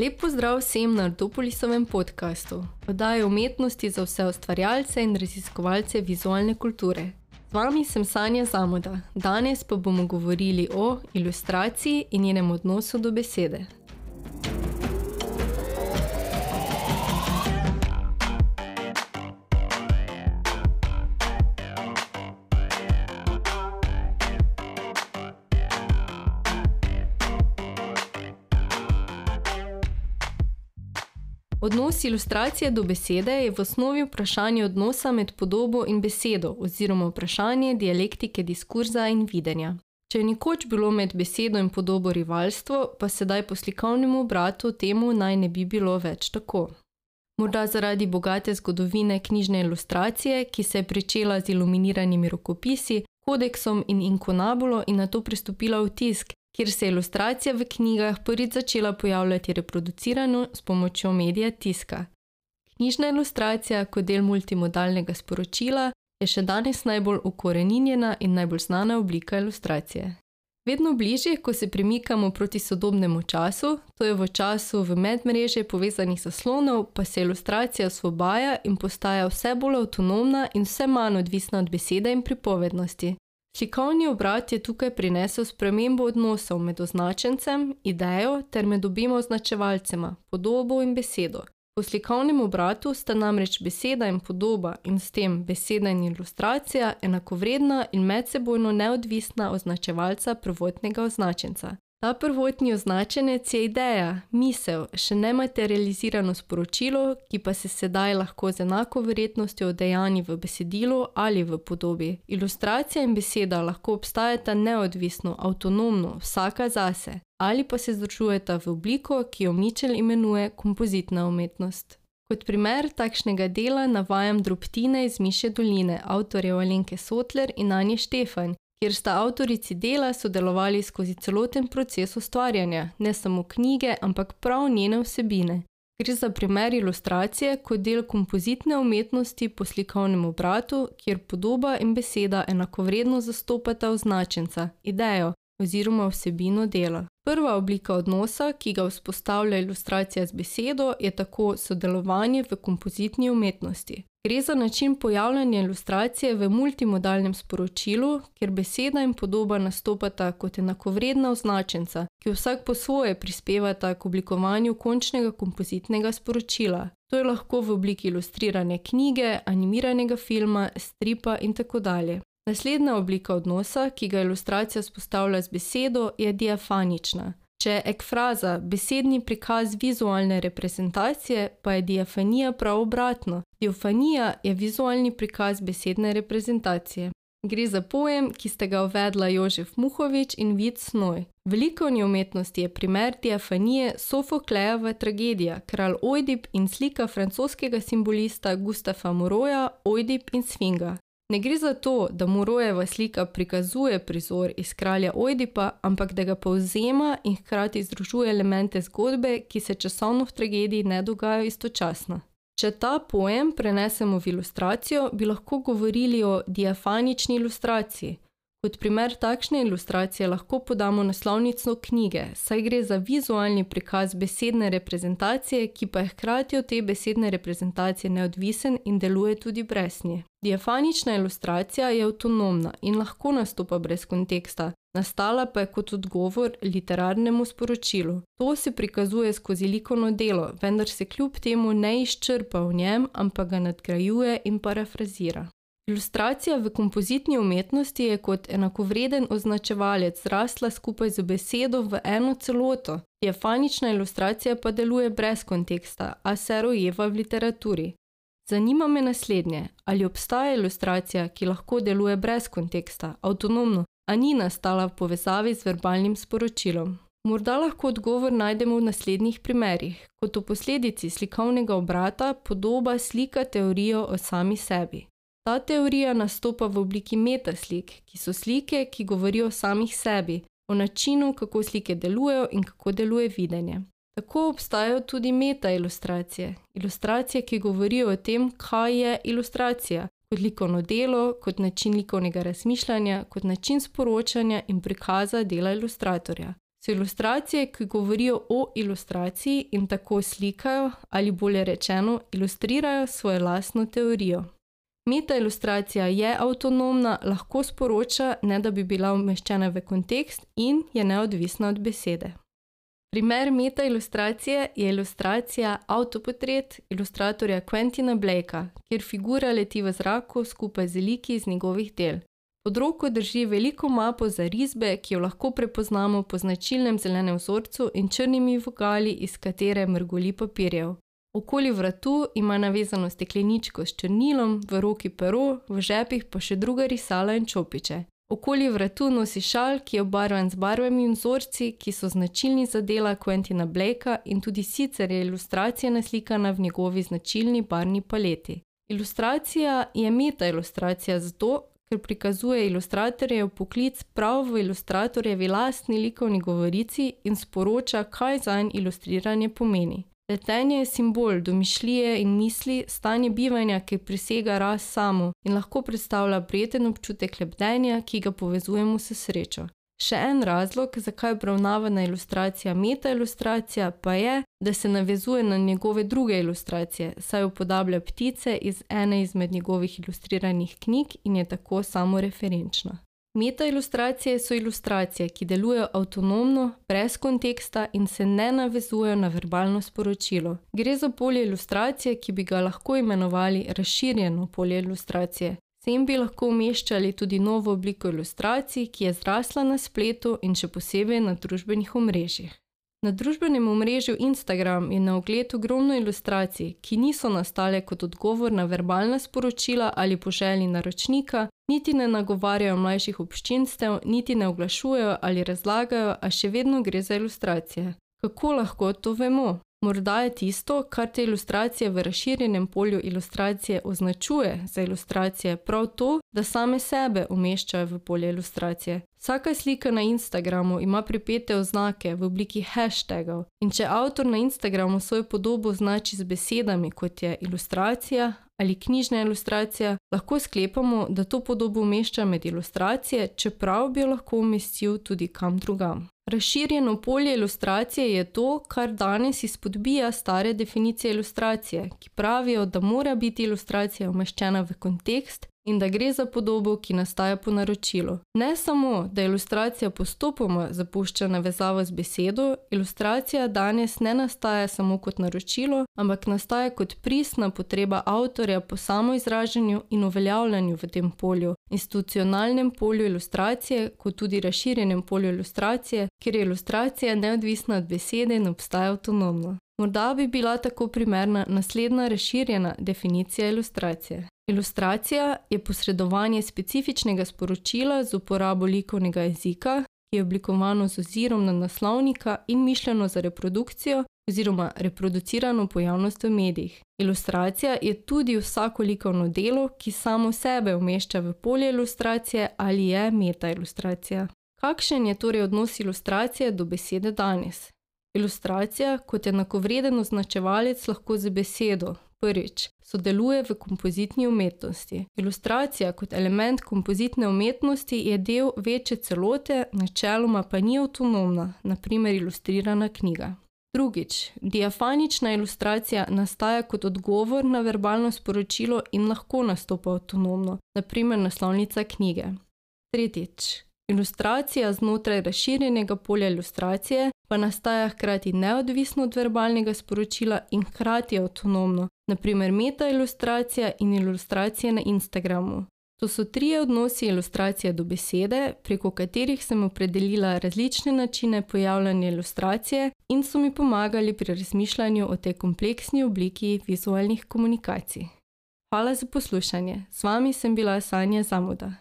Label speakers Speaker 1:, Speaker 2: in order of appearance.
Speaker 1: Lep pozdrav vsem na Artopolisovem podkastu, oddaji umetnosti za vse ustvarjalce in raziskovalce vizualne kulture. Z vami sem Sanja Zamoda, danes pa bomo govorili o ilustraciji in njenem odnosu do besede. Odnos ilustracije do besede je v osnovi vprašanje odnosa med podobo in besedo, oziroma vprašanje dialektike diskurza in videnja. Če je nekoč bilo med besedo in podobo rivalstvo, pa sedaj po slikovnem obratu temu naj ne bi bilo več tako. Morda zaradi bogate zgodovine knjižne ilustracije, ki se je pričela z iluminiranimi rokopisi, kodeksom in inkonabulo in na to pristopila v tisk, kjer se je ilustracija v knjigah prvič začela pojavljati reproducirano s pomočjo medija tiska. Knjižna ilustracija kot del multimodalnega sporočila je še danes najbolj ukoreninjena in najbolj znana oblika ilustracije. Vedno bližje, ko se premikamo proti sodobnemu času, to je v času v medmreže povezanih zaslonov, pa se ilustracija osvobaja in postaja vse bolj avtonomna in vse manj odvisna od besede in pripovednosti. Slikovni obrat je tukaj prinesel spremembo odnosov med označencem, idejo ter med obima označevalcema, podobo in besedo. Po slikovnem obratu sta namreč beseda in podoba in s tem beseda in ilustracija enakovredna in medsebojno neodvisna označevalca prvotnega označenca. Ta prvotni označenec je ideja, misel, še nematerializirano sporočilo, ki pa se sedaj lahko z enako verjetnostjo odejani v besedilu ali v podobi. Ilustracija in beseda lahko obstajata neodvisno, avtonomno, vsaka zase, ali pa se združujeta v obliko, ki jo Mičel imenuje kompozitna umetnost. Kot primer takšnega dela navajam drobtine iz Miše doline, avtorjev Alenke Sotler in Anje Štefan, kjer sta avtorici dela sodelovali skozi celoten proces ustvarjanja, ne samo knjige, ampak prav njene vsebine. Gre za primer ilustracije kot del kompozitne umetnosti po slikovnem obratu, kjer podoba in beseda enakovredno zastopata označenca, idejo oziroma vsebino dela. Prva oblika odnosa, ki ga vzpostavlja ilustracija z besedo, je tako sodelovanje v kompozitni umetnosti. Gre za način pojavljanja ilustracije v multimodalnem sporočilu, kjer beseda in podoba nastopata kot enakovredna označenca, ki vsak po svoje prispevata k oblikovanju končnega kompozitnega sporočila. To je lahko v obliki ilustrirane knjige, animiranega filma, stripa in tako dalje. Naslednja oblika odnosa, ki ga ilustracija spostavlja z besedo, je diafanična. Če je ekfraza besedni prikaz vizualne reprezentacije, pa je diafanija prav obratno. Diofanija je vizualni prikaz besedne reprezentacije. Gre za pojem, ki sta ga uvedla Jožef Muhovič in Vid Snoj. V likovni umetnosti je primer diafanije Sofoklejeva tragedija, kralj Ojdip in slika francoskega simbolista Gustafa Moroja Ojdip in Sfinga. Ne gre za to, da Murojeva slika prikazuje prizor iz kralja Ojdipa, ampak da ga povzema in hkrati združuje elemente zgodbe, ki se časovno v tragediji ne dogajajo istočasno. Če ta pojem prenesemo v ilustracijo, bi lahko govorili o diafanični ilustraciji. Kot primer takšne ilustracije lahko podamo naslovnico knjige, saj gre za vizualni prikaz besedne reprezentacije, ki pa je hkrati od te besedne reprezentacije neodvisen in deluje tudi brez nje. Diafanična ilustracija je avtonomna in lahko nastopa brez konteksta, nastala pa je kot odgovor literarnemu sporočilu. To se prikazuje skozi likovno delo, vendar se kljub temu ne izčrpa v njem, ampak ga nadgrajuje in parafrazira. Ilustracija v kompozitni umetnosti je kot enakovreden označevalec zrasla skupaj z besedo v eno celoto. Diafanična ilustracija pa deluje brez konteksta, a se rojeva v literaturi. Zanima me naslednje: ali obstaja ilustracija, ki lahko deluje brez konteksta, avtonomno, a ni nastala v povezavi z verbalnim sporočilom? Morda lahko odgovor najdemo v naslednjih primerih: kot v posledici slikovnega obrata podoba slika teorijo o sami sebi. Ta teorija nastopa v obliki metaslik, ki so slike, ki govorijo o samih sebi, o načinu, kako slike delujejo in kako deluje videnje. Tako obstajajo tudi meta ilustracije, ilustracije, ki govorijo o tem, kaj je ilustracija, kot likovno delo, kot način likovnega razmišljanja, kot način sporočanja in prikaza dela ilustratorja. So ilustracije, ki govorijo o ilustraciji in tako slikajo, ali bolje rečeno, ilustrirajo svojo lastno teorijo. Meta ilustracija je avtonomna, lahko sporoča, ne da bi bila umeščena v kontekst in je neodvisna od besede. Primer meta ilustracije je ilustracija Autoportret ilustratorja Quentina Blakea, kjer figura leti v zraku skupaj z liki iz njegovih del. Pod roko drži veliko mapo za risbe, ki jo lahko prepoznamo po značilnem zelenem vzorcu in črnimi vogali, iz katere mrgoli papirjev. Okoli vratu ima navezano stekleničko s črnilom, v roki pero, v žepih pa še druga risala in čopiče. Okoli vratu nosi šal, ki je obarvan z barvami in vzorci, ki so značilni za dela Quentina Blakea in tudi sicer je ilustracija naslikana v njegovi značilni barvni paleti. Ilustracija je meta ilustracija zato, ker prikazuje ilustratorjev poklic prav v ilustratorjevi lastni likovni govorici in sporoča, kaj zanj ilustriranje pomeni. Letenje je simbol domišljije in misli, stanje bivanja, ki presega raz samo in lahko predstavlja prijeten občutek lebdenja, ki ga povezujemo s srečo. Še en razlog, zakaj obravnavana ilustracija meta ilustracija, pa je, da se navezuje na njegove druge ilustracije, saj upodablja ptice iz ene izmed njegovih ilustriranih knjig in je tako samoreferenčna. Meta ilustracije so ilustracije, ki delujejo avtonomno, brez konteksta in se ne navezujejo na verbalno sporočilo. Gre za polje ilustracije, ki bi ga lahko imenovali razširjeno polje ilustracije. Sem bi lahko umeščali tudi novo obliko ilustracij, ki je zrasla na spletu in še posebej na družbenih omrežjih. Na družbenem omrežju Instagram je na ogled ogromno ilustracij, ki niso nastale kot odgovor na verbalna sporočila ali po želji naročnika, niti ne nagovarjajo mlajših občinstev, niti ne oglašujejo ali razlagajo, a še vedno gre za ilustracije. Kako lahko to vemo? Morda je tisto, kar te ilustracije v razširjenem polju ilustracije označuje za ilustracije, prav to, da same sebe umeščajo v polje ilustracije. Vsaka slika na Instagramu ima pripete oznake v obliki hashtagov, in če avtor na Instagramu svojo podobo označi z besedami, kot je ilustracija ali knjižna ilustracija, lahko sklepamo, da to podobo umešča med ilustracije, čeprav bi jo lahko umestil tudi kam drugam. Razširjeno polje ilustracije je to, kar danes izpodbija stare definicije ilustracije, ki pravijo, da mora biti ilustracija umeščena v kontekst in da gre za podobo, ki nastaja po naročilu. Ne samo, da ilustracija postopoma zapušča navezavo z besedo, ilustracija danes ne nastaja samo kot naročilo, ampak nastaja kot pristna potreba avtorja po samoizražanju in uveljavljanju v tem polju, institucionalnem polju ilustracije, kot tudi razširjenem polju ilustracije, kjer je ilustracija neodvisna od besede in obstaja avtonomno. Morda bi bila tako primerna naslednja razširjena definicija ilustracije. Ilustracija je posredovanje specifičnega sporočila z uporabo likovnega jezika, ki je oblikovano z ozirom na naslovnika in mišljeno za reprodukcijo oziroma reproducirano pojavnost v medijih. Ilustracija je tudi vsako likovno delo, ki samo sebe umešča v polje ilustracije ali je meta ilustracija. Kakšen je torej odnos ilustracije do besede danes? Ilustracija kot enakovreden označevalec lahko z besedo, prvič, sodeluje v kompozitni umetnosti. Ilustracija kot element kompozitne umetnosti je del večje celote, načeloma pa ni avtonomna, naprimer ilustrirana knjiga. Drugič, diafanična ilustracija nastaja kot odgovor na verbalno sporočilo in lahko nastopa avtonomno, naprimer naslovnica knjige. Tretjič, Ilustracija znotraj razširjenega polja ilustracije pa nastaja hkrati neodvisno od verbalnega sporočila in hkrati avtonomno, naprimer meta ilustracija in ilustracije na Instagramu. To so trije odnosi ilustracije do besede, preko katerih sem opredelila različne načine pojavljanja ilustracije in so mi pomagali pri razmišljanju o tej kompleksni obliki vizualnih komunikacij. Hvala za poslušanje. S vami sem bila Sanja Zamuda.